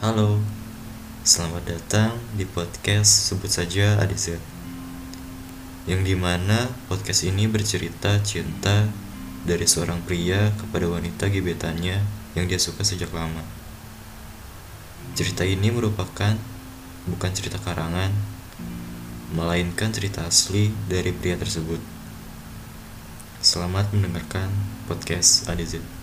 Halo, selamat datang di podcast sebut saja ADZ Yang di mana podcast ini bercerita cinta dari seorang pria kepada wanita gebetannya yang dia suka sejak lama. Cerita ini merupakan bukan cerita karangan Melainkan cerita asli dari pria tersebut. Selamat mendengarkan podcast Adizid